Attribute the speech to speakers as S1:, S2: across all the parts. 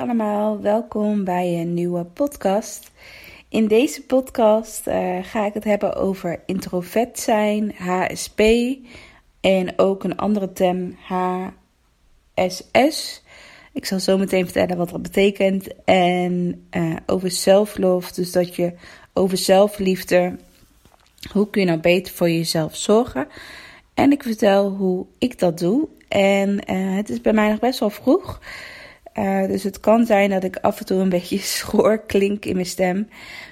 S1: Allemaal. Welkom bij een nieuwe podcast. In deze podcast eh, ga ik het hebben over introvert zijn, HSP en ook een andere term HSS. Ik zal zo meteen vertellen wat dat betekent. En uh, over self-love, dus dat je over zelfliefde, hoe kun je nou beter voor jezelf zorgen? En ik vertel hoe ik dat doe. En uh, het is bij mij nog best wel vroeg. Uh, dus het kan zijn dat ik af en toe een beetje schoor klink in mijn stem.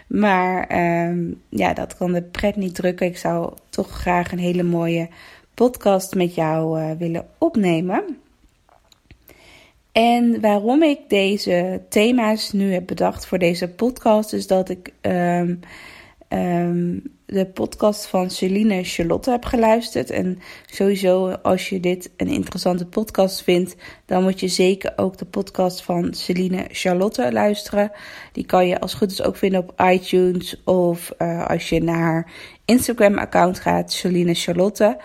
S1: Maar uh, ja, dat kan de pret niet drukken. Ik zou toch graag een hele mooie podcast met jou uh, willen opnemen. En waarom ik deze thema's nu heb bedacht voor deze podcast, is dat ik um, de podcast van Celine Charlotte heb geluisterd. En sowieso, als je dit een interessante podcast vindt, dan moet je zeker ook de podcast van Celine Charlotte luisteren. Die kan je als goed is ook vinden op iTunes of uh, als je naar haar Instagram-account gaat, Celine Charlotte.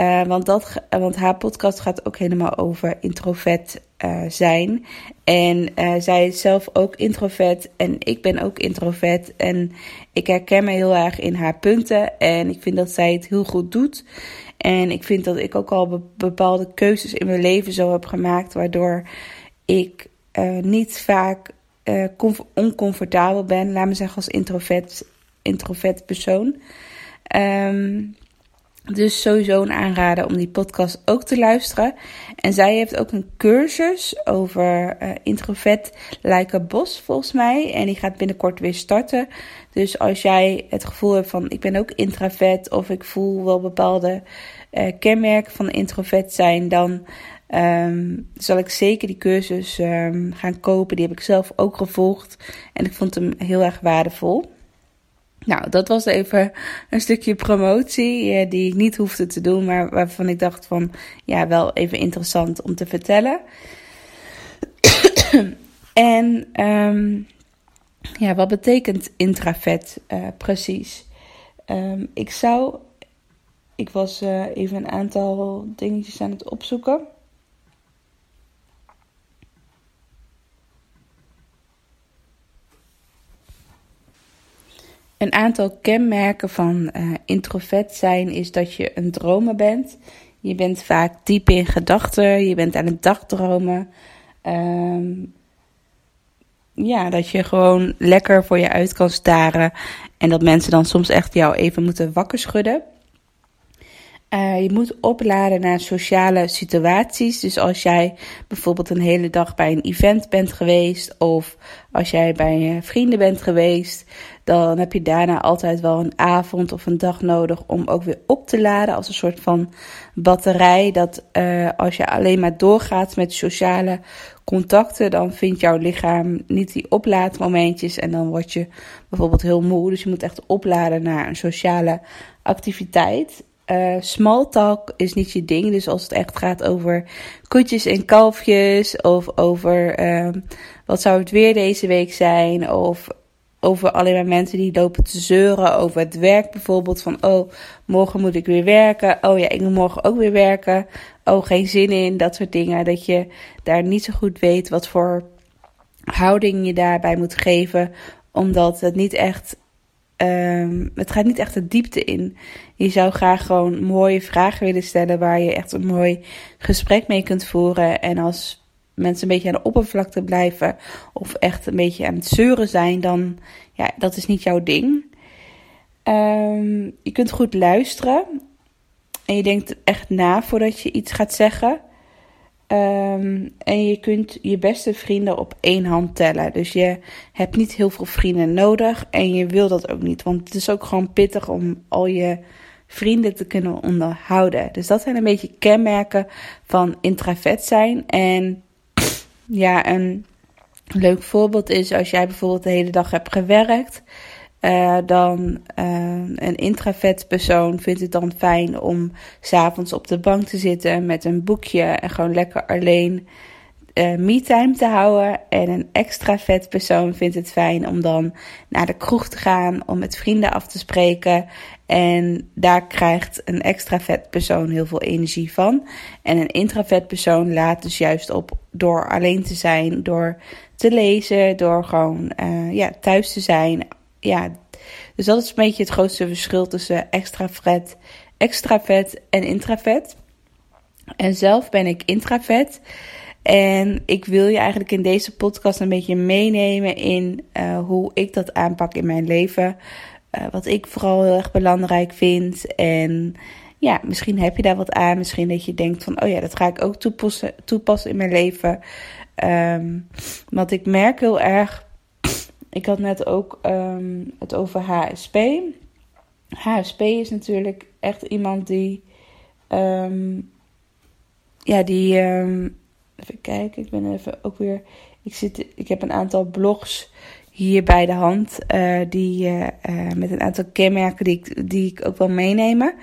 S1: Uh, want, dat, want haar podcast gaat ook helemaal over introvert uh, zijn. En uh, zij is zelf ook introvert en ik ben ook introvert. En ik herken me heel erg in haar punten. En ik vind dat zij het heel goed doet. En ik vind dat ik ook al bepaalde keuzes in mijn leven zo heb gemaakt. Waardoor ik niet vaak oncomfortabel ben. Laat me zeggen als introvert, introvert persoon. Um, dus sowieso een aanrader om die podcast ook te luisteren. En zij heeft ook een cursus over uh, introvert like a bos volgens mij. En die gaat binnenkort weer starten. Dus als jij het gevoel hebt van ik ben ook introvert of ik voel wel bepaalde uh, kenmerken van introvert zijn, dan um, zal ik zeker die cursus um, gaan kopen. Die heb ik zelf ook gevolgd en ik vond hem heel erg waardevol. Nou, dat was even een stukje promotie eh, die ik niet hoefde te doen, maar waarvan ik dacht van ja, wel even interessant om te vertellen. en um, ja, wat betekent intravet uh, precies? Um, ik zou, ik was uh, even een aantal dingetjes aan het opzoeken. Een aantal kenmerken van uh, introvert zijn is dat je een dromer bent. Je bent vaak diep in gedachten, je bent aan het dagdromen. Um, ja, dat je gewoon lekker voor je uit kan staren. En dat mensen dan soms echt jou even moeten wakker schudden. Uh, je moet opladen naar sociale situaties. Dus als jij bijvoorbeeld een hele dag bij een event bent geweest, of als jij bij vrienden bent geweest, dan heb je daarna altijd wel een avond of een dag nodig om ook weer op te laden als een soort van batterij. Dat uh, als je alleen maar doorgaat met sociale contacten, dan vindt jouw lichaam niet die oplaadmomentjes en dan word je bijvoorbeeld heel moe. Dus je moet echt opladen naar een sociale activiteit. Uh, small talk is niet je ding. Dus als het echt gaat over koetjes en kalfjes. Of over uh, wat zou het weer deze week zijn. Of over alleen maar mensen die lopen te zeuren over het werk bijvoorbeeld. Van oh, morgen moet ik weer werken. Oh ja, ik moet morgen ook weer werken. Oh, geen zin in. Dat soort dingen. Dat je daar niet zo goed weet wat voor houding je daarbij moet geven. Omdat het niet echt Um, het gaat niet echt de diepte in. Je zou graag gewoon mooie vragen willen stellen waar je echt een mooi gesprek mee kunt voeren. En als mensen een beetje aan de oppervlakte blijven of echt een beetje aan het zeuren zijn, dan ja, dat is niet jouw ding. Um, je kunt goed luisteren en je denkt echt na voordat je iets gaat zeggen. Um, en je kunt je beste vrienden op één hand tellen. Dus je hebt niet heel veel vrienden nodig. En je wil dat ook niet. Want het is ook gewoon pittig om al je vrienden te kunnen onderhouden. Dus dat zijn een beetje kenmerken van intravet zijn. En ja, een leuk voorbeeld is als jij bijvoorbeeld de hele dag hebt gewerkt. Uh, dan uh, een intravet persoon vindt het dan fijn om s'avonds op de bank te zitten met een boekje en gewoon lekker alleen uh, me-time te houden. En een extra vet persoon vindt het fijn om dan naar de kroeg te gaan, om met vrienden af te spreken. En daar krijgt een extra vet persoon heel veel energie van. En een intravet persoon laat dus juist op door alleen te zijn, door te lezen, door gewoon ja, thuis te zijn. Ja, dus dat is een beetje het grootste verschil tussen extravet, extravet en intravet. En zelf ben ik intravet. En ik wil je eigenlijk in deze podcast een beetje meenemen in uh, hoe ik dat aanpak in mijn leven. Uh, wat ik vooral heel erg belangrijk vind. En ja, misschien heb je daar wat aan. Misschien dat je denkt van, oh ja, dat ga ik ook toepassen, toepassen in mijn leven. Um, want ik merk heel erg. Ik had net ook um, het over HSP. HSP is natuurlijk echt iemand die. Um, ja, die Even kijken, ik ben even ook weer. Ik, zit, ik heb een aantal blogs hier bij de hand. Uh, die, uh, uh, met een aantal kenmerken die ik, die ik ook wil meenemen.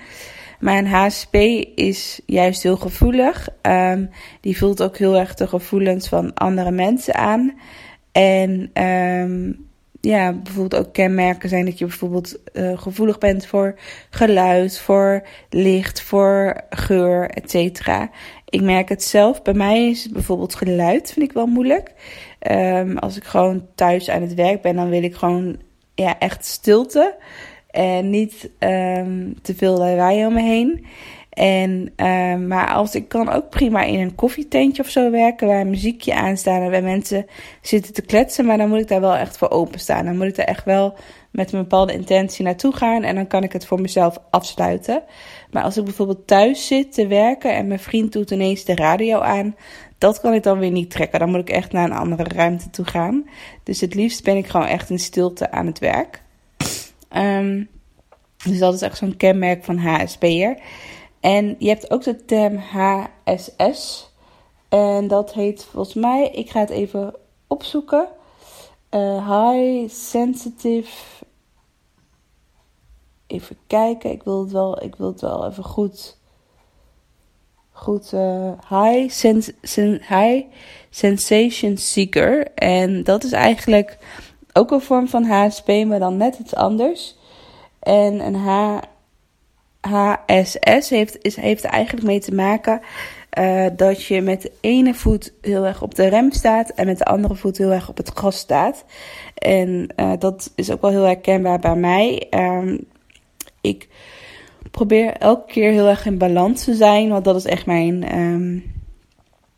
S1: Maar een HSP is juist heel gevoelig. Um, die voelt ook heel erg de gevoelens van andere mensen aan. En um, ja, bijvoorbeeld ook kenmerken zijn dat je bijvoorbeeld uh, gevoelig bent voor geluid, voor licht, voor geur, et cetera. Ik merk het zelf. Bij mij is bijvoorbeeld geluid, vind ik wel moeilijk. Um, als ik gewoon thuis aan het werk ben, dan wil ik gewoon ja, echt stilte. En niet um, te veel lawaai om me heen. En, uh, maar als ik kan ook prima in een koffietentje of zo werken, waar een muziekje aan staat en waar mensen zitten te kletsen, maar dan moet ik daar wel echt voor openstaan. Dan moet ik daar echt wel met een bepaalde intentie naartoe gaan en dan kan ik het voor mezelf afsluiten. Maar als ik bijvoorbeeld thuis zit te werken en mijn vriend doet ineens de radio aan, dat kan ik dan weer niet trekken. Dan moet ik echt naar een andere ruimte toe gaan. Dus het liefst ben ik gewoon echt in stilte aan het werk. Um, dus dat is echt zo'n kenmerk van HSP'er. En je hebt ook de term HSS. En dat heet volgens mij, ik ga het even opzoeken. Uh, high Sensitive even kijken. Ik wil het wel, ik wil het wel even goed. Goed, uh, high, sens, sen, high Sensation Seeker. En dat is eigenlijk ook een vorm van HSP, maar dan net iets anders. En een H, HSS heeft, is, heeft eigenlijk mee te maken uh, dat je met de ene voet heel erg op de rem staat en met de andere voet heel erg op het gas staat. En uh, dat is ook wel heel herkenbaar bij mij. Um, ik probeer elke keer heel erg in balans te zijn. Want dat is echt mijn. Um,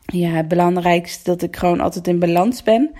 S1: ja, het belangrijkste dat ik gewoon altijd in balans ben.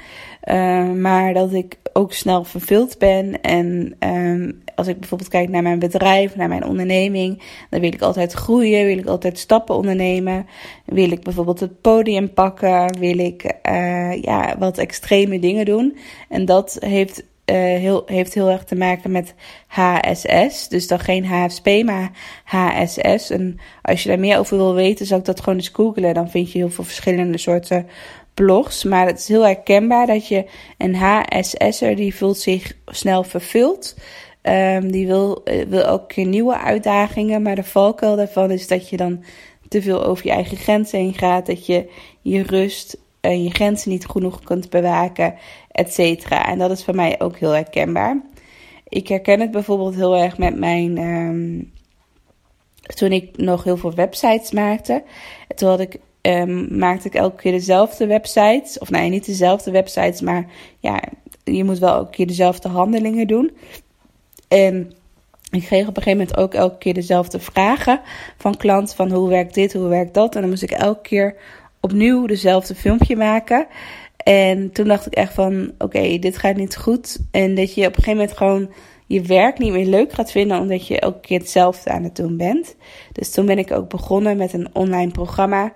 S1: Uh, maar dat ik ook snel vervuld ben. En um, als ik bijvoorbeeld kijk naar mijn bedrijf, naar mijn onderneming, dan wil ik altijd groeien, wil ik altijd stappen ondernemen. Wil ik bijvoorbeeld het podium pakken, wil ik uh, ja, wat extreme dingen doen. En dat heeft uh, heel, heeft heel erg te maken met HSS. Dus dan geen HFSP, maar HSS. En als je daar meer over wil weten, zou ik dat gewoon eens googlen. Dan vind je heel veel verschillende soorten blogs. Maar het is heel herkenbaar dat je een HSS'er, die voelt zich snel vervuld. Um, die wil, uh, wil keer nieuwe uitdagingen. Maar de valkuil daarvan is dat je dan te veel over je eigen grenzen heen gaat. Dat je je rust en je grenzen niet genoeg kunt bewaken et cetera. En dat is voor mij ook heel herkenbaar. Ik herken het bijvoorbeeld heel erg met mijn. Um, toen ik nog heel veel websites maakte. Toen had ik, um, maakte ik elke keer dezelfde websites. Of nee, niet dezelfde websites, maar ja, je moet wel elke keer dezelfde handelingen doen. En ik kreeg op een gegeven moment ook elke keer dezelfde vragen van klanten: van hoe werkt dit, hoe werkt dat? En dan moest ik elke keer opnieuw dezelfde filmpje maken. En toen dacht ik echt van, oké, dit gaat niet goed. En dat je op een gegeven moment gewoon je werk niet meer leuk gaat vinden, omdat je elke keer hetzelfde aan het doen bent. Dus toen ben ik ook begonnen met een online programma.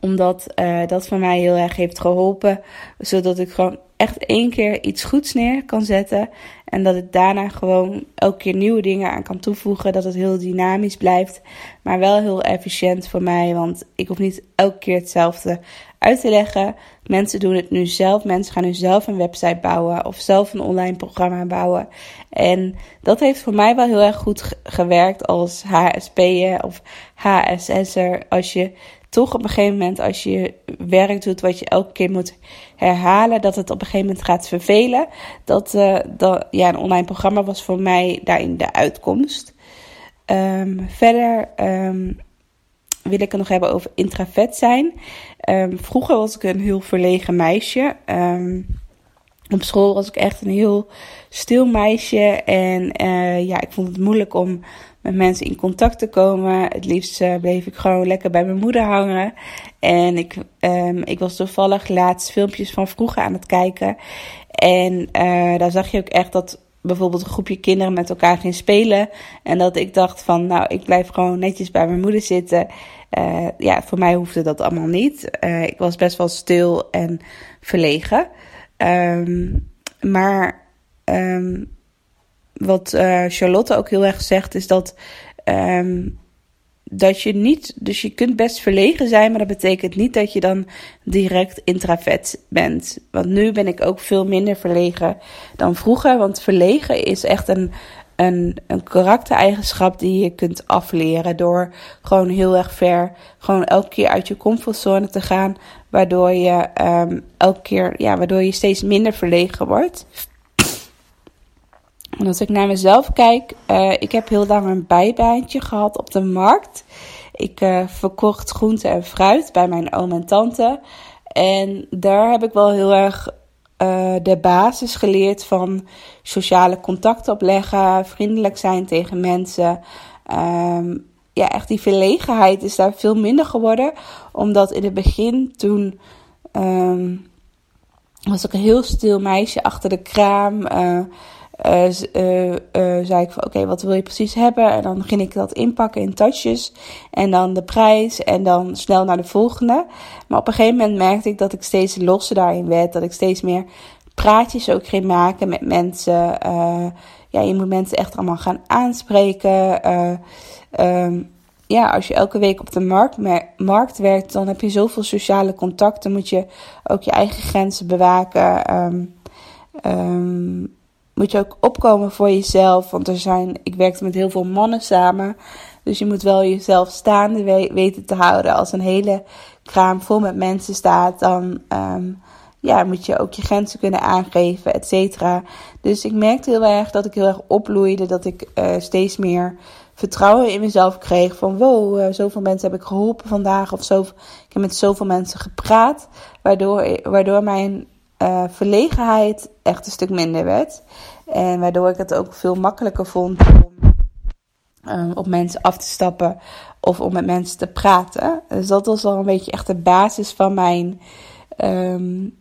S1: Omdat uh, dat voor mij heel erg heeft geholpen. Zodat ik gewoon echt één keer iets goeds neer kan zetten. En dat ik daarna gewoon elke keer nieuwe dingen aan kan toevoegen. Dat het heel dynamisch blijft. Maar wel heel efficiënt voor mij. Want ik hoef niet elke keer hetzelfde uit te leggen. Mensen doen het nu zelf. Mensen gaan nu zelf een website bouwen. Of zelf een online programma bouwen. En dat heeft voor mij wel heel erg goed gewerkt als HSP'er of HSS'er. Als je toch op een gegeven moment, als je werk doet wat je elke keer moet herhalen, dat het op een gegeven moment gaat vervelen. Dat, uh, dat ja, een online programma was voor mij daarin de uitkomst. Um, verder um, wil ik het nog hebben over intravet zijn. Um, vroeger was ik een heel verlegen meisje. op school was ik echt een heel stil meisje. En uh, ja, ik vond het moeilijk om met mensen in contact te komen. Het liefst uh, bleef ik gewoon lekker bij mijn moeder hangen. En ik, um, ik was toevallig laatst filmpjes van vroeger aan het kijken. En uh, daar zag je ook echt dat bijvoorbeeld een groepje kinderen met elkaar ging spelen. En dat ik dacht van, nou, ik blijf gewoon netjes bij mijn moeder zitten. Uh, ja, voor mij hoefde dat allemaal niet. ik was best wel stil en verlegen. Um, maar um, wat uh, Charlotte ook heel erg zegt, is dat, um, dat je niet. Dus je kunt best verlegen zijn, maar dat betekent niet dat je dan direct intravet bent. Want nu ben ik ook veel minder verlegen dan vroeger. Want verlegen is echt een, een, een karaktereigenschap die je kunt afleren. Door gewoon heel erg ver, gewoon elke keer uit je comfortzone te gaan. Waardoor je um, elke keer, ja, waardoor je steeds minder verlegen wordt. En als ik naar mezelf kijk, uh, ik heb heel lang een bijbaantje gehad op de markt. Ik uh, verkocht groente en fruit bij mijn oom en tante. En daar heb ik wel heel erg uh, de basis geleerd van sociale contacten opleggen, vriendelijk zijn tegen mensen. Um, ja, echt die verlegenheid is daar veel minder geworden. Omdat in het begin toen um, was ik een heel stil meisje achter de kraam. Uh, uh, uh, uh, zei ik van oké, wat wil je precies hebben? En dan ging ik dat inpakken in touches. En dan de prijs en dan snel naar de volgende. Maar op een gegeven moment merkte ik dat ik steeds losser daarin werd. Dat ik steeds meer praatjes ook ging maken met mensen. ja, je moet mensen echt allemaal gaan aanspreken. Um, ja, als je elke week op de markt, markt werkt, dan heb je zoveel sociale contacten. Moet je ook je eigen grenzen bewaken. Um, moet je ook opkomen voor jezelf. Want er zijn, ik werkte met heel veel mannen samen. Dus je moet wel jezelf staande weten te houden. Als een hele kraam vol met mensen staat, dan um, ja, moet je ook je grenzen kunnen aangeven, et cetera. Dus ik merkte heel erg dat ik heel erg opbloeide. Dat ik uh, steeds meer vertrouwen in mezelf kreeg. Van wow, uh, zoveel mensen heb ik geholpen vandaag. Of zo, ik heb met zoveel mensen gepraat. Waardoor, waardoor mijn uh, verlegenheid echt een stuk minder werd. En waardoor ik het ook veel makkelijker vond om um, op mensen af te stappen of om met mensen te praten. Dus dat was al een beetje echt de basis van mijn, um,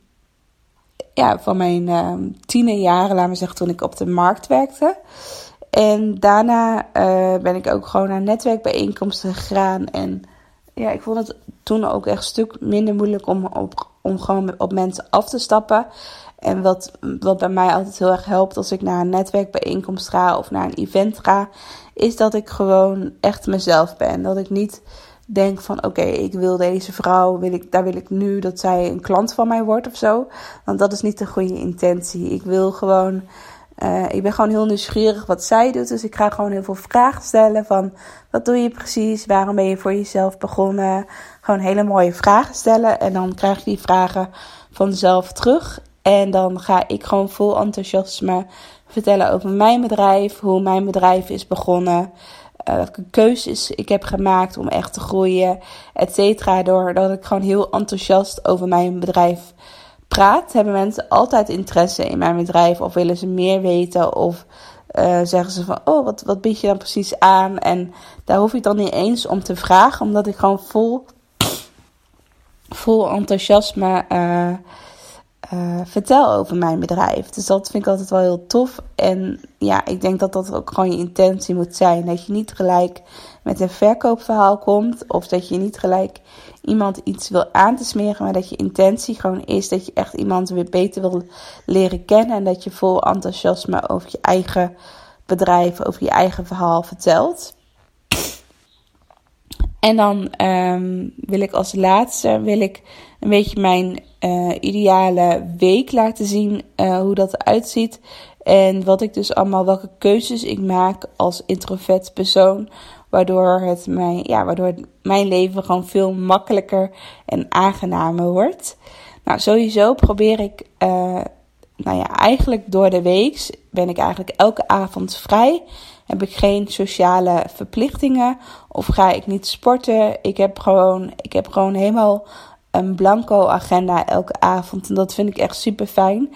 S1: ja, van mijn um, tienerjaren, laten we zeggen, toen ik op de markt werkte. En daarna uh, ben ik ook gewoon naar netwerkbijeenkomsten gegaan. En ja, ik vond het toen ook echt een stuk minder moeilijk om op om gewoon op mensen af te stappen. En wat, wat bij mij altijd heel erg helpt als ik naar een netwerkbijeenkomst ga of naar een event ga, is dat ik gewoon echt mezelf ben. Dat ik niet denk van oké, ik wil deze vrouw, wil ik, daar wil ik nu dat zij een klant van mij wordt of zo. Want dat is niet de goede intentie. Ik wil gewoon uh, ik ben gewoon heel nieuwsgierig wat zij doet. Dus ik ga gewoon heel veel vragen stellen van wat doe je precies? Waarom ben je voor jezelf begonnen? Gewoon hele mooie vragen stellen. En dan krijg je die vragen vanzelf terug. En dan ga ik gewoon vol enthousiasme vertellen over mijn bedrijf. Hoe mijn bedrijf is begonnen. Uh, welke keuzes ik heb gemaakt om echt te groeien. Et cetera. Doordat ik gewoon heel enthousiast over mijn bedrijf praat, hebben mensen altijd interesse in mijn bedrijf of willen ze meer weten of uh, zeggen ze van, oh, wat, wat bied je dan precies aan? En daar hoef ik dan niet eens om te vragen, omdat ik gewoon vol, vol enthousiasme uh, uh, vertel over mijn bedrijf. Dus dat vind ik altijd wel heel tof. En ja, ik denk dat dat ook gewoon je intentie moet zijn. Dat je niet gelijk met een verkoopverhaal komt, of dat je niet gelijk iemand iets wil aan te smeren, maar dat je intentie gewoon is dat je echt iemand weer beter wil leren kennen en dat je vol enthousiasme over je eigen bedrijf, over je eigen verhaal vertelt. En dan ehm, wil ik als laatste wil ik een beetje mijn uh, ideale week laten zien, uh, hoe dat eruit ziet. En wat ik dus allemaal, welke keuzes ik maak als introvert persoon. Waardoor, het mijn, ja, waardoor mijn leven gewoon veel makkelijker en aangenamer wordt. Nou, sowieso probeer ik, uh, nou ja, eigenlijk door de week ben ik eigenlijk elke avond vrij. Heb ik geen sociale verplichtingen of ga ik niet sporten. Ik heb gewoon, ik heb gewoon helemaal een blanco agenda elke avond. En dat vind ik echt super fijn.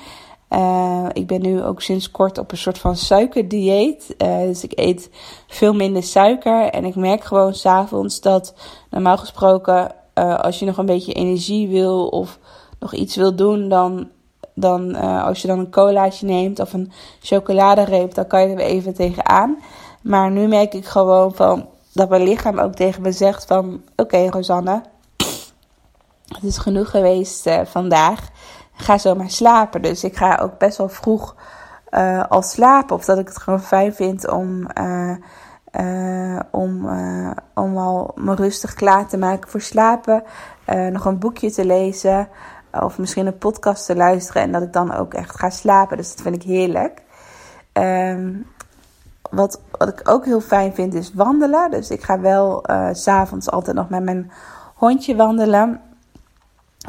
S1: Uh, ik ben nu ook sinds kort op een soort van suikerdieet. Uh, dus ik eet veel minder suiker. En ik merk gewoon s'avonds dat normaal gesproken, uh, als je nog een beetje energie wil of nog iets wil doen, dan, dan als je dan een colaatje neemt of een chocoladereep, dan kan je er even tegenaan. Maar nu merk ik gewoon van dat mijn lichaam ook tegen me zegt van oké Rosanne, het is genoeg geweest vandaag ga zo maar slapen. Dus ik ga ook best wel vroeg uh, al slapen. Of dat ik het gewoon fijn vind om, om, om al me rustig klaar te maken voor slapen. nog een boekje te lezen. Of misschien een podcast te luisteren. En dat ik dan ook echt ga slapen. Dus dat vind ik heerlijk. Um, wat, wat ik ook heel fijn vind is wandelen. Dus ik ga wel s s'avonds altijd nog met mijn hondje wandelen.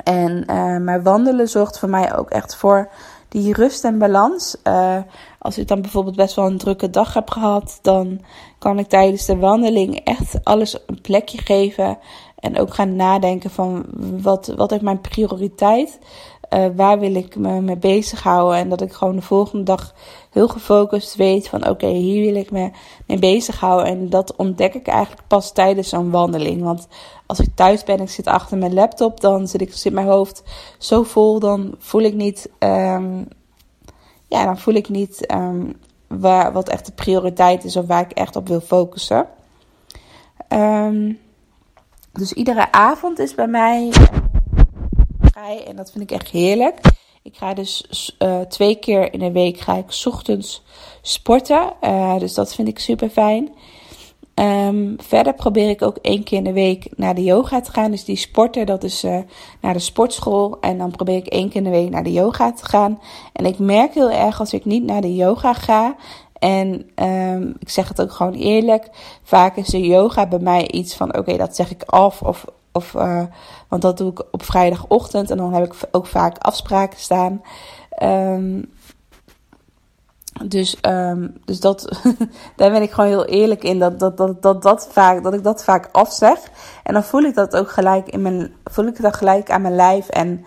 S1: En uh, maar wandelen zorgt voor mij ook echt voor die rust en balans. Uh, als ik dan bijvoorbeeld best wel een drukke dag heb gehad, dan kan ik tijdens de wandeling echt alles een plekje geven. En ook gaan nadenken van wat, wat heeft mijn prioriteit? Uh, waar wil ik me mee bezighouden? En dat ik gewoon de volgende dag heel gefocust weet van oké, hier wil ik me mee bezighouden. En dat ontdek ik eigenlijk pas tijdens zo'n wandeling. Want als ik thuis ben en ik zit achter mijn laptop, dan zit, ik, zit mijn hoofd zo vol. Dan voel ik niet, um, ja, dan voel ik niet um, waar, wat echt de prioriteit is of waar ik echt op wil focussen. Um, dus iedere avond is bij mij vrij en dat vind ik echt heerlijk. Ik ga dus uh, twee keer in de week ga ik ochtends sporten. Uh, dus dat vind ik super fijn. Um, verder probeer ik ook één keer in de week naar de yoga te gaan. Dus die sporten, dat is naar de sportschool. En dan probeer ik één keer in de week naar de yoga te gaan. En ik merk heel erg als ik niet naar de yoga ga. En um, ik zeg het ook gewoon eerlijk. Vaak is de yoga bij mij iets van: oké, dat zeg ik af. Of, of, uh, want dat doe ik op vrijdagochtend. En dan heb ik ook vaak afspraken staan. Um, dus, um, dus dat, daar ben ik gewoon heel eerlijk in. Dat, dat, dat, dat, dat, vaak, dat ik dat vaak afzeg. En dan voel ik dat ook gelijk in mijn. Voel ik dat gelijk aan mijn lijf. En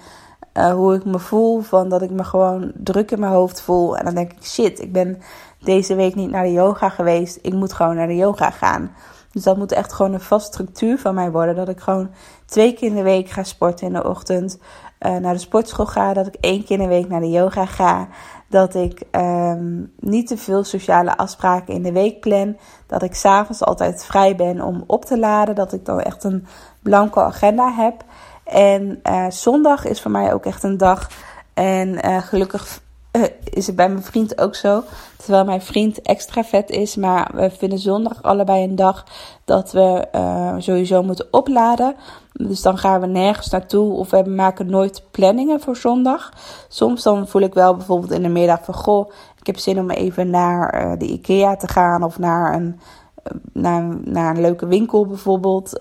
S1: uh, hoe ik me voel. Van dat ik me gewoon druk in mijn hoofd voel. En dan denk ik, shit, ik ben deze week niet naar de yoga geweest. Ik moet gewoon naar de yoga gaan. Dus dat moet echt gewoon een vast structuur van mij worden. Dat ik gewoon twee keer in de week ga sporten in de ochtend. Uh, naar de sportschool ga. Dat ik één keer in de week naar de yoga ga dat ik um, niet te veel sociale afspraken in de week plan. Dat ik s'avonds altijd vrij ben om op te laden. Dat ik dan echt een blanke agenda heb. En uh, zondag is voor mij ook echt een dag. En uh, gelukkig uh, is het bij mijn vriend ook zo. Terwijl mijn vriend extra vet is. Maar we vinden zondag allebei een dag dat we sowieso moeten opladen. Dus dan gaan we nergens naartoe of we maken nooit planningen voor zondag. Soms dan voel ik wel bijvoorbeeld in de middag van goh, ik heb zin om even naar uh, de IKEA te gaan of naar een, naar, naar een leuke winkel bijvoorbeeld.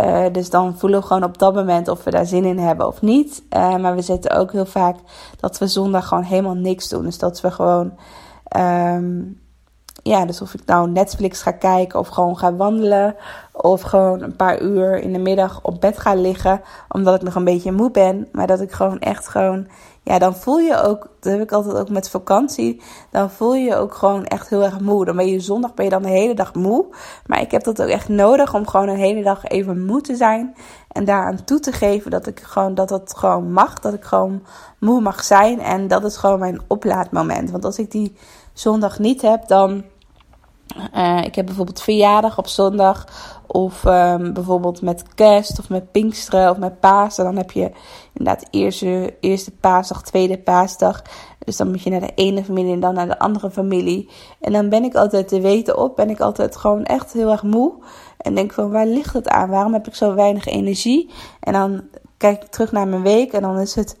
S1: Uh, dus dan voelen we gewoon op dat moment of we daar zin in hebben of niet. maar we zitten ook heel vaak dat we zondag gewoon helemaal niks doen. Dus dat we gewoon um, ja, dus of ik nou Netflix ga kijken of gewoon ga wandelen. Of gewoon een paar uur in de middag op bed ga liggen. Omdat ik nog een beetje moe ben. Maar dat ik gewoon echt gewoon. Ja, dan voel je ook. Dat heb ik altijd ook met vakantie. Dan voel je je ook gewoon echt heel erg moe. Dan ben je zondag ben je dan de hele dag moe. Maar ik heb dat ook echt nodig om gewoon een hele dag even moe te zijn. En daaraan toe te geven dat ik gewoon dat dat gewoon mag. Dat ik gewoon moe mag zijn. En dat is gewoon mijn oplaadmoment. Want als ik die zondag niet heb, dan Uh, ik heb bijvoorbeeld verjaardag op zondag. Of um, bijvoorbeeld met kerst of met pinksteren of met Pasen. Dan heb je inderdaad eerste, eerste paasdag, tweede paasdag. Dus dan moet je naar de ene familie en dan naar de andere familie. En dan ben ik altijd te weten op. Ben ik altijd gewoon echt heel erg moe. En denk van waar ligt het aan? Waarom heb ik zo weinig energie? En dan kijk ik terug naar mijn week en dan is het.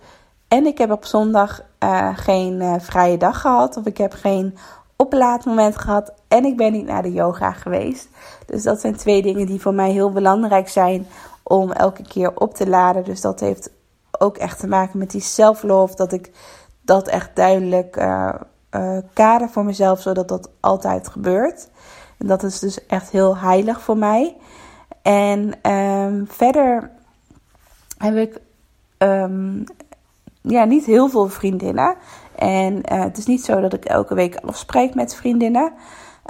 S1: En ik heb op zondag uh, geen uh, vrije dag gehad. Of ik heb geen oplaadmoment gehad. En ik ben niet naar de yoga geweest. Dus dat zijn twee dingen die voor mij heel belangrijk zijn om elke keer op te laden. Dus dat heeft ook echt te maken met die self-love. Dat ik dat echt duidelijk uh, uh, kader voor mezelf, zodat dat altijd gebeurt. En dat is dus echt heel heilig voor mij. En um, verder heb ik um, ja, niet heel veel vriendinnen. En uh, het is niet zo dat ik elke week afspreek met vriendinnen.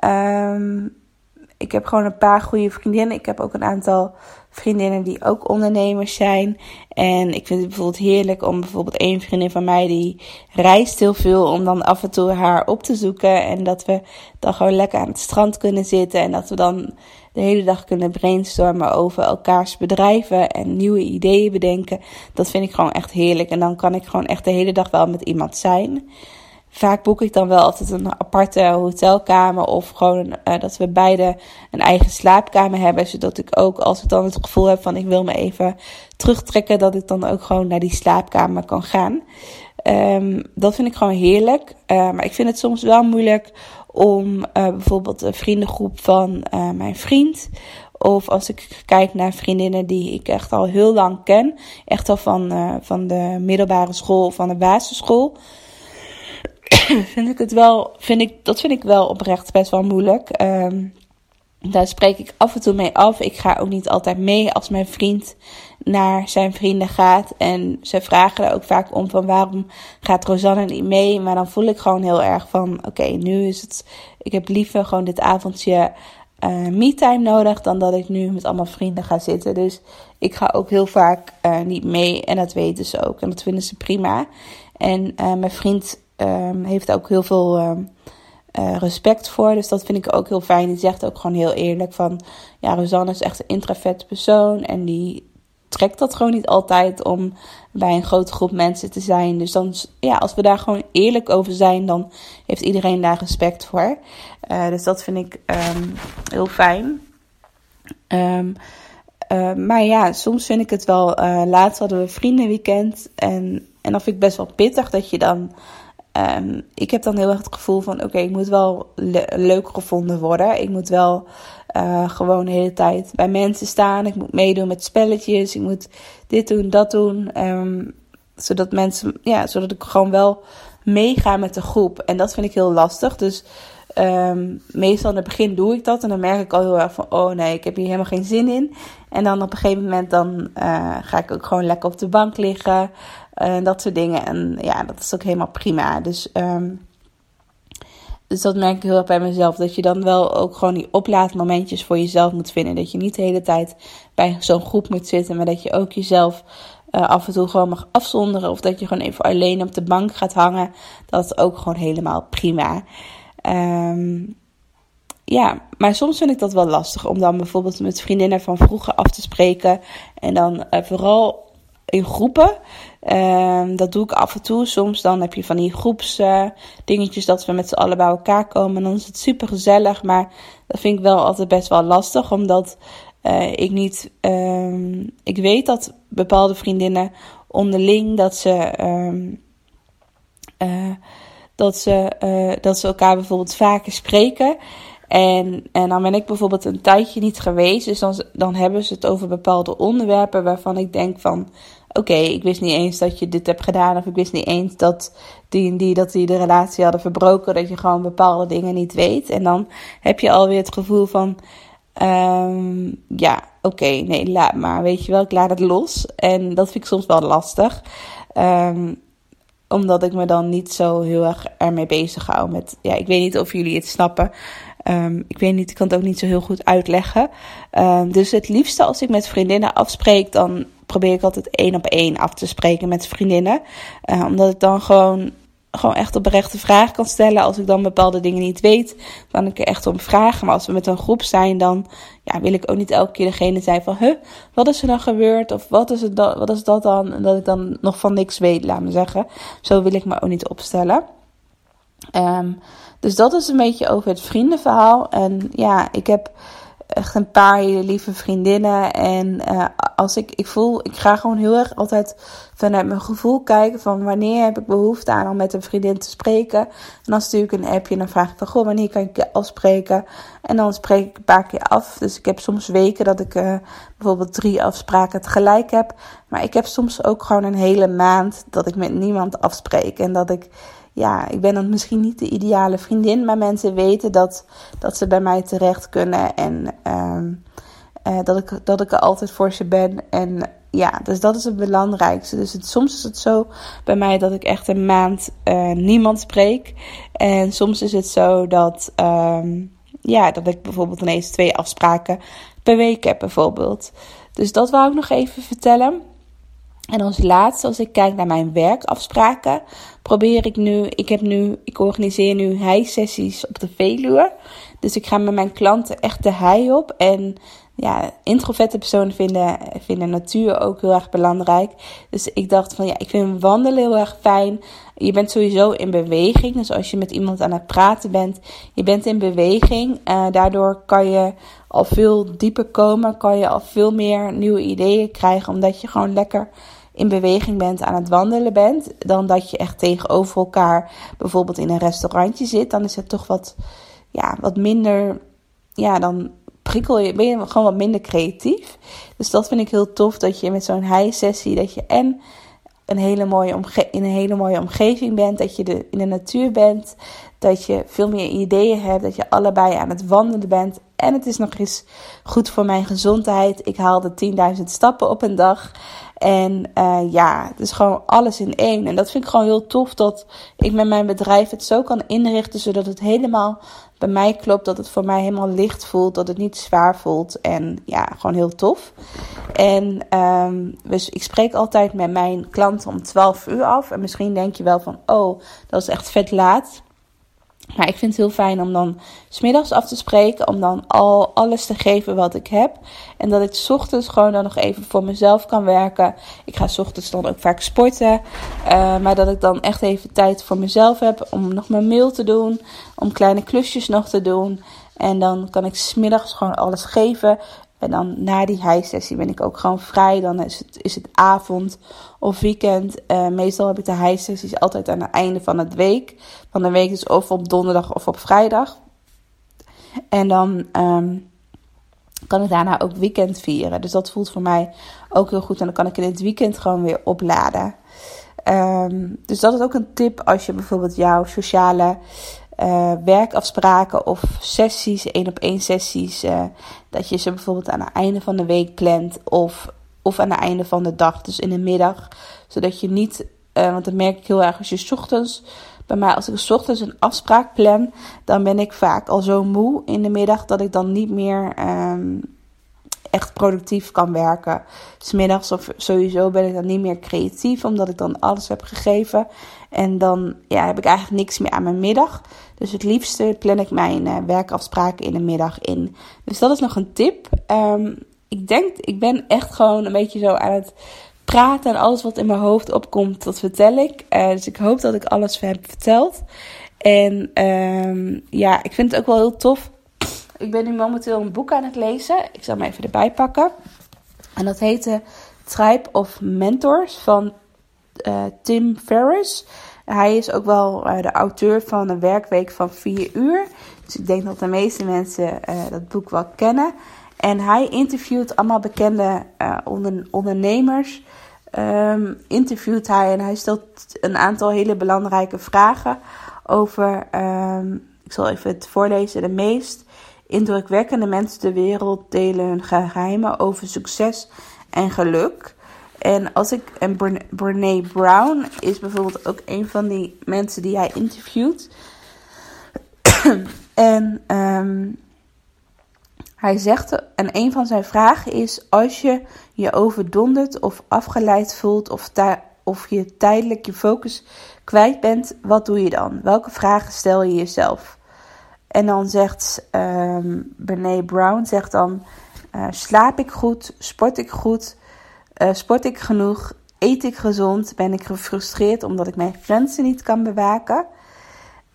S1: Um, ik heb gewoon een paar goede vriendinnen. Ik heb ook een aantal vriendinnen die ook ondernemers zijn. En ik vind het bijvoorbeeld heerlijk om bijvoorbeeld één vriendin van mij die reist heel veel om dan af en toe haar op te zoeken. En dat we dan gewoon lekker aan het strand kunnen zitten. En dat we dan de hele dag kunnen brainstormen over elkaars bedrijven en nieuwe ideeën bedenken. Dat vind ik gewoon echt heerlijk. En dan kan ik gewoon echt de hele dag wel met iemand zijn. Vaak boek ik dan wel altijd een aparte hotelkamer of gewoon uh, dat we beide een eigen slaapkamer hebben. Zodat ik ook als ik dan het gevoel heb van ik wil me even terugtrekken, dat ik dan ook gewoon naar die slaapkamer kan gaan. Um, dat vind ik gewoon heerlijk. Uh, maar ik vind het soms wel moeilijk om uh, bijvoorbeeld een vriendengroep van uh, mijn vriend. Of als ik kijk naar vriendinnen die ik echt al heel lang ken. Echt al van, uh, van de middelbare school of van de basisschool. vind ik het wel, vind ik, dat vind ik wel oprecht best wel moeilijk. Um, daar spreek ik af en toe mee af. Ik ga ook niet altijd mee als mijn vriend naar zijn vrienden gaat. En ze vragen er ook vaak om van waarom gaat Rosanne niet mee. Maar dan voel ik gewoon heel erg van oké, nu is het. Ik heb liever gewoon dit avondje uh, me-time nodig dan dat ik nu met allemaal vrienden ga zitten. Dus ik ga ook heel vaak uh, niet mee en dat weten ze ook. En dat vinden ze prima. En uh, mijn vriend um, heeft ook heel veel uh, respect voor. Dus dat vind ik ook heel fijn. Die zegt ook gewoon heel eerlijk van... Ja, Rosanne is echt een introvert persoon. En die trekt dat gewoon niet altijd om bij een grote groep mensen te zijn. Dus dan, ja, als we daar gewoon eerlijk over zijn... dan heeft iedereen daar respect voor. Uh, dus dat vind ik um, heel fijn. Um, uh, maar ja, soms vind ik het wel... Uh, laatst hadden we vriendenweekend. En, en dan vind ik best wel pittig dat je dan Um, ik heb dan heel erg het gevoel van: oké, ik moet wel le leuk gevonden worden. Ik moet wel uh, gewoon de hele tijd bij mensen staan. Ik moet meedoen met spelletjes. Ik moet dit doen, dat doen. Um, zodat mensen, ja, zodat ik gewoon wel meega met de groep. En dat vind ik heel lastig. Dus um, meestal in het begin doe ik dat. En dan merk ik al heel erg van: oh nee, ik heb hier helemaal geen zin in. En dan op een gegeven moment dan uh, ga ik ook gewoon lekker op de bank liggen. En dat soort dingen. En ja, dat is ook helemaal prima. Dus, um, dus dat merk ik heel erg bij mezelf. Dat je dan wel ook gewoon die oplaadmomentjes voor jezelf moet vinden. Dat je niet de hele tijd bij zo'n groep moet zitten. Maar dat je ook jezelf uh, af en toe gewoon mag afzonderen. Of dat je gewoon even alleen op de bank gaat hangen. Dat is ook gewoon helemaal prima. Um, ja, maar soms vind ik dat wel lastig om dan bijvoorbeeld met vriendinnen van vroeger af te spreken. En dan uh, vooral in groepen. Um, dat doe ik af en toe. Soms dan heb je van die groepsdingetjes uh, dat we met z'n allen bij elkaar komen. En dan is het super gezellig. Maar dat vind ik wel altijd best wel lastig. Omdat uh, ik niet. Um, ik weet dat bepaalde vriendinnen onderling dat ze. Uh, dat ze, dat ze elkaar bijvoorbeeld vaker spreken. En, en dan ben ik bijvoorbeeld een tijdje niet geweest. Dus dan, dan hebben ze het over bepaalde onderwerpen waarvan ik denk van oké, ik wist niet eens dat je dit hebt gedaan. Of ik wist niet eens dat die en die, dat die de relatie hadden verbroken. Dat je gewoon bepaalde dingen niet weet. En dan heb je alweer het gevoel van, um, ja, oké, nee, laat maar. Weet je wel, ik laat het los. En dat vind ik soms wel lastig. Um, omdat ik me dan niet zo heel erg ermee bezig hou. Met, ja, ik weet niet of jullie het snappen. Um, ik weet niet, ik kan het ook niet zo heel goed uitleggen. Um, dus het liefste als ik met vriendinnen afspreek, dan probeer ik altijd één op één af te spreken met vriendinnen. Uh, omdat ik dan gewoon gewoon echt oprechte vragen kan stellen. Als ik dan bepaalde dingen niet weet, kan ik er echt om vragen. Maar als we met een groep zijn, dan ja, wil ik ook niet elke keer degene zijn van... Huh, wat is er dan gebeurd? Of wat is, het dan, wat is dat dan? En dat ik dan nog van niks weet, laat me zeggen. Zo wil ik me ook niet opstellen. Um, dus dat is een beetje over het vriendenverhaal. En ja, ik heb echt een paar lieve vriendinnen. En uh, als ik, ik voel, ik ga gewoon heel erg altijd vanuit mijn gevoel kijken van wanneer heb ik behoefte aan om met een vriendin te spreken. En dan stuur ik een appje en dan vraag ik van goh, wanneer kan ik je afspreken? En dan spreek ik een paar keer af. Dus ik heb soms weken dat ik uh, bijvoorbeeld drie afspraken tegelijk heb. Maar ik heb soms ook gewoon een hele maand dat ik met niemand afspreek. En dat ik ja, ik ben dan misschien niet de ideale vriendin, maar mensen weten dat, dat ze bij mij terecht kunnen en um, uh, dat, ik, dat ik er altijd voor ze ben. En ja, dus dat is het belangrijkste. Dus het, soms is het zo bij mij dat ik echt een maand uh, niemand spreek. En soms is het zo dat, um, ja, dat ik bijvoorbeeld ineens twee afspraken per week heb, bijvoorbeeld. Dus dat wou ik nog even vertellen. En als laatste, als ik kijk naar mijn werkafspraken, probeer ik nu, ik heb nu, ik organiseer nu hei-sessies op de Veluwe. Dus ik ga met mijn klanten echt de hei op. En ja, introverte personen vinden, vinden natuur ook heel erg belangrijk. Dus ik dacht van ja, ik vind wandelen heel erg fijn. Je bent sowieso in beweging. Dus als je met iemand aan het praten bent, je bent in beweging. Uh, daardoor kan je al veel dieper komen. Kan je al veel meer nieuwe ideeën krijgen. Omdat je gewoon lekker in beweging bent, aan het wandelen bent, dan dat je echt tegenover elkaar bijvoorbeeld in een restaurantje zit. Dan is het toch wat, ja, wat minder, ja, dan prikkel je, ben je gewoon wat minder creatief. Dus dat vind ik heel tof, dat je met zo'n high-sessie, dat je en een hele mooie omge in een hele mooie omgeving bent, dat je de, in de natuur bent, dat je veel meer ideeën hebt, dat je allebei aan het wandelen bent. En het is nog eens goed voor mijn gezondheid. Ik haalde 10.000 stappen op een dag. En uh, ja, het is gewoon alles in één. En dat vind ik gewoon heel tof dat ik met mijn bedrijf het zo kan inrichten zodat het helemaal bij mij klopt. Dat het voor mij helemaal licht voelt, dat het niet zwaar voelt. En ja, gewoon heel tof. En um, dus ik spreek altijd met mijn klanten om 12 uur af. En misschien denk je wel van, oh, dat is echt vet laat. Maar ik vind het heel fijn om dan smiddags af te spreken. Om dan al alles te geven wat ik heb. En dat ik s ochtends gewoon dan nog even voor mezelf kan werken. Ik ga s ochtends dan ook vaak sporten. Uh, maar dat ik dan echt even tijd voor mezelf heb. Om nog mijn mail te doen. Om kleine klusjes nog te doen. En dan kan ik smiddags gewoon alles geven. En dan na die high-sessie ben ik ook gewoon vrij. Dan is het, is het avond of weekend. Uh, meestal heb ik de high-sessies altijd aan het einde van het week. Van de week dus of op donderdag of op vrijdag. En dan um, kan ik daarna ook weekend vieren. Dus dat voelt voor mij ook heel goed. En dan kan ik in het weekend gewoon weer opladen. Um, dus dat is ook een tip als je bijvoorbeeld jouw sociale uh, werkafspraken of sessies, één op één sessies, uh, dat je ze bijvoorbeeld aan het einde van de week plant of, of aan het einde van de dag, dus in de middag. Zodat je niet, uh, want dat merk ik heel erg als je ochtends, bij mij als ik ochtends een afspraak plan, dan ben ik vaak al zo moe in de middag dat ik dan niet meer um, echt productief kan werken. Smiddags of sowieso ben ik dan niet meer creatief, omdat ik dan alles heb gegeven. En dan ja, heb ik eigenlijk niks meer aan mijn middag. Dus het liefste plan ik mijn uh, werkafspraken in de middag in. Dus dat is nog een tip. Um, ik denk, ik ben echt gewoon een beetje zo aan het praten. En alles wat in mijn hoofd opkomt, dat vertel ik. Uh, dus ik hoop dat ik alles heb verteld. En um, ja, ik vind het ook wel heel tof. Ik ben nu momenteel een boek aan het lezen. Ik zal hem even erbij pakken. En dat heet Tribe of Mentors van uh, Tim Ferriss. Hij is ook wel uh, de auteur van een werkweek van 4 uur. Dus ik denk dat de meeste mensen uh, dat boek wel kennen. En hij interviewt allemaal bekende onder, ondernemers. Um, interviewt hij en hij stelt een aantal hele belangrijke vragen over. Um, ik zal even het voorlezen. De meest indrukwekkende mensen ter wereld delen hun geheimen over succes en geluk. En als ik. En Brene Brown is bijvoorbeeld ook een van die mensen die hij interviewt. en um, hij zegt. En een van zijn vragen is: Als je je overdonderd of afgeleid voelt of of je tijdelijk je focus kwijt bent, wat doe je dan? Welke vragen stel je jezelf? En dan zegt um, Brown, zegt dan, uh, slaap ik goed? Sport ik goed? Uh, sport ik genoeg? Eet ik gezond? Ben ik gefrustreerd omdat ik mijn grenzen niet kan bewaken?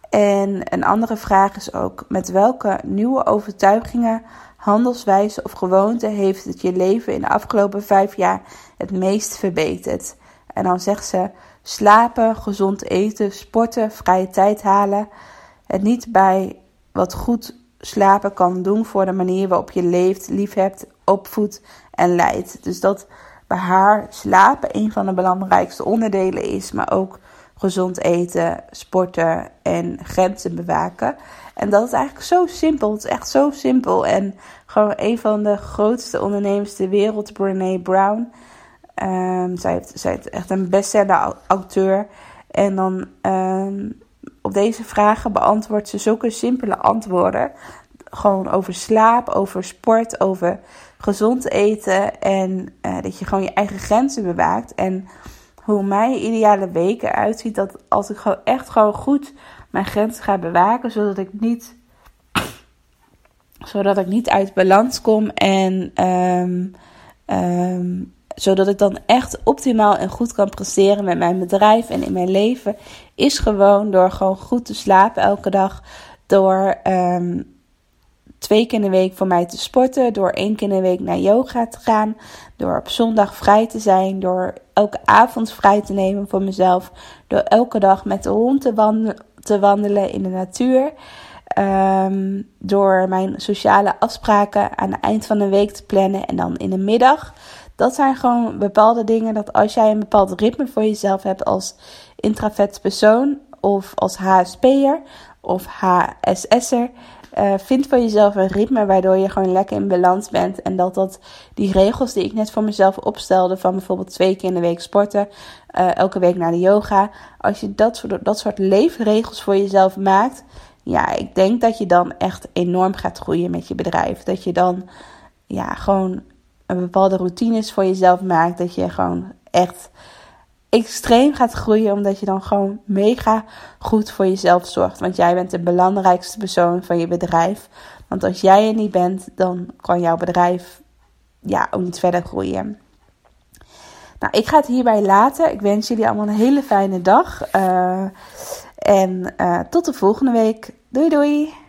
S1: En een andere vraag is ook: met welke nieuwe overtuigingen, handelswijze of gewoonte heeft het je leven in de afgelopen vijf jaar het meest verbeterd? En dan zegt ze: slapen, gezond eten, sporten, vrije tijd halen. Het niet bij wat goed slapen kan doen voor de manier waarop je leeft, liefhebt, opvoedt en leidt. Dus dat bij haar slapen een van de belangrijkste onderdelen is, maar ook gezond eten, sporten en grenzen bewaken. En dat is eigenlijk zo simpel. Het is echt zo simpel. En gewoon een van de grootste ondernemers ter wereld, Brene Brown. Um, zij, heeft, zij heeft echt een bestseller auteur. En dan um, op deze vragen beantwoordt ze zulke simpele antwoorden. Gewoon over slaap, over sport, over gezond eten. En uh, dat je gewoon je eigen grenzen bewaakt. En hoe mijn ideale week eruit ziet. Dat als ik gewoon echt gewoon goed mijn grenzen ga bewaken. Zodat ik niet, zodat ik niet uit balans kom. En um, zodat ik dan echt optimaal en goed kan presteren met mijn bedrijf en in mijn leven. Is gewoon door gewoon goed te slapen elke dag. Door um, twee keer in de week voor mij te sporten. Door één keer in de week naar yoga te gaan. Door op zondag vrij te zijn. Door elke avond vrij te nemen voor mezelf. Door elke dag met de hond te, wandelen, in de natuur. Um, door mijn sociale afspraken aan het eind van de week te plannen. En dan in de middag. Dat zijn gewoon bepaalde dingen dat als jij een bepaald ritme voor jezelf hebt als intravet persoon. Of als HSP'er of HSS'er. Uh, vind voor jezelf een ritme waardoor je gewoon lekker in balans bent. En dat dat die regels die ik net voor mezelf opstelde, van bijvoorbeeld twee keer in de week sporten, uh, elke week naar de yoga. Als je dat soort, dat soort leefregels voor jezelf maakt, ja, ik denk dat je dan echt enorm gaat groeien met je bedrijf. Dat je dan ja, gewoon een bepaalde routines voor jezelf maakt. Dat je gewoon echt extreem gaat groeien, omdat je dan gewoon mega goed voor jezelf zorgt. Want jij bent de belangrijkste persoon van je bedrijf. Want als jij er niet bent, dan kan jouw bedrijf ja, ook niet verder groeien. Nou, ik ga het hierbij laten. Ik wens jullie allemaal een hele fijne dag. Uh, en uh, tot de volgende week. Doei doei!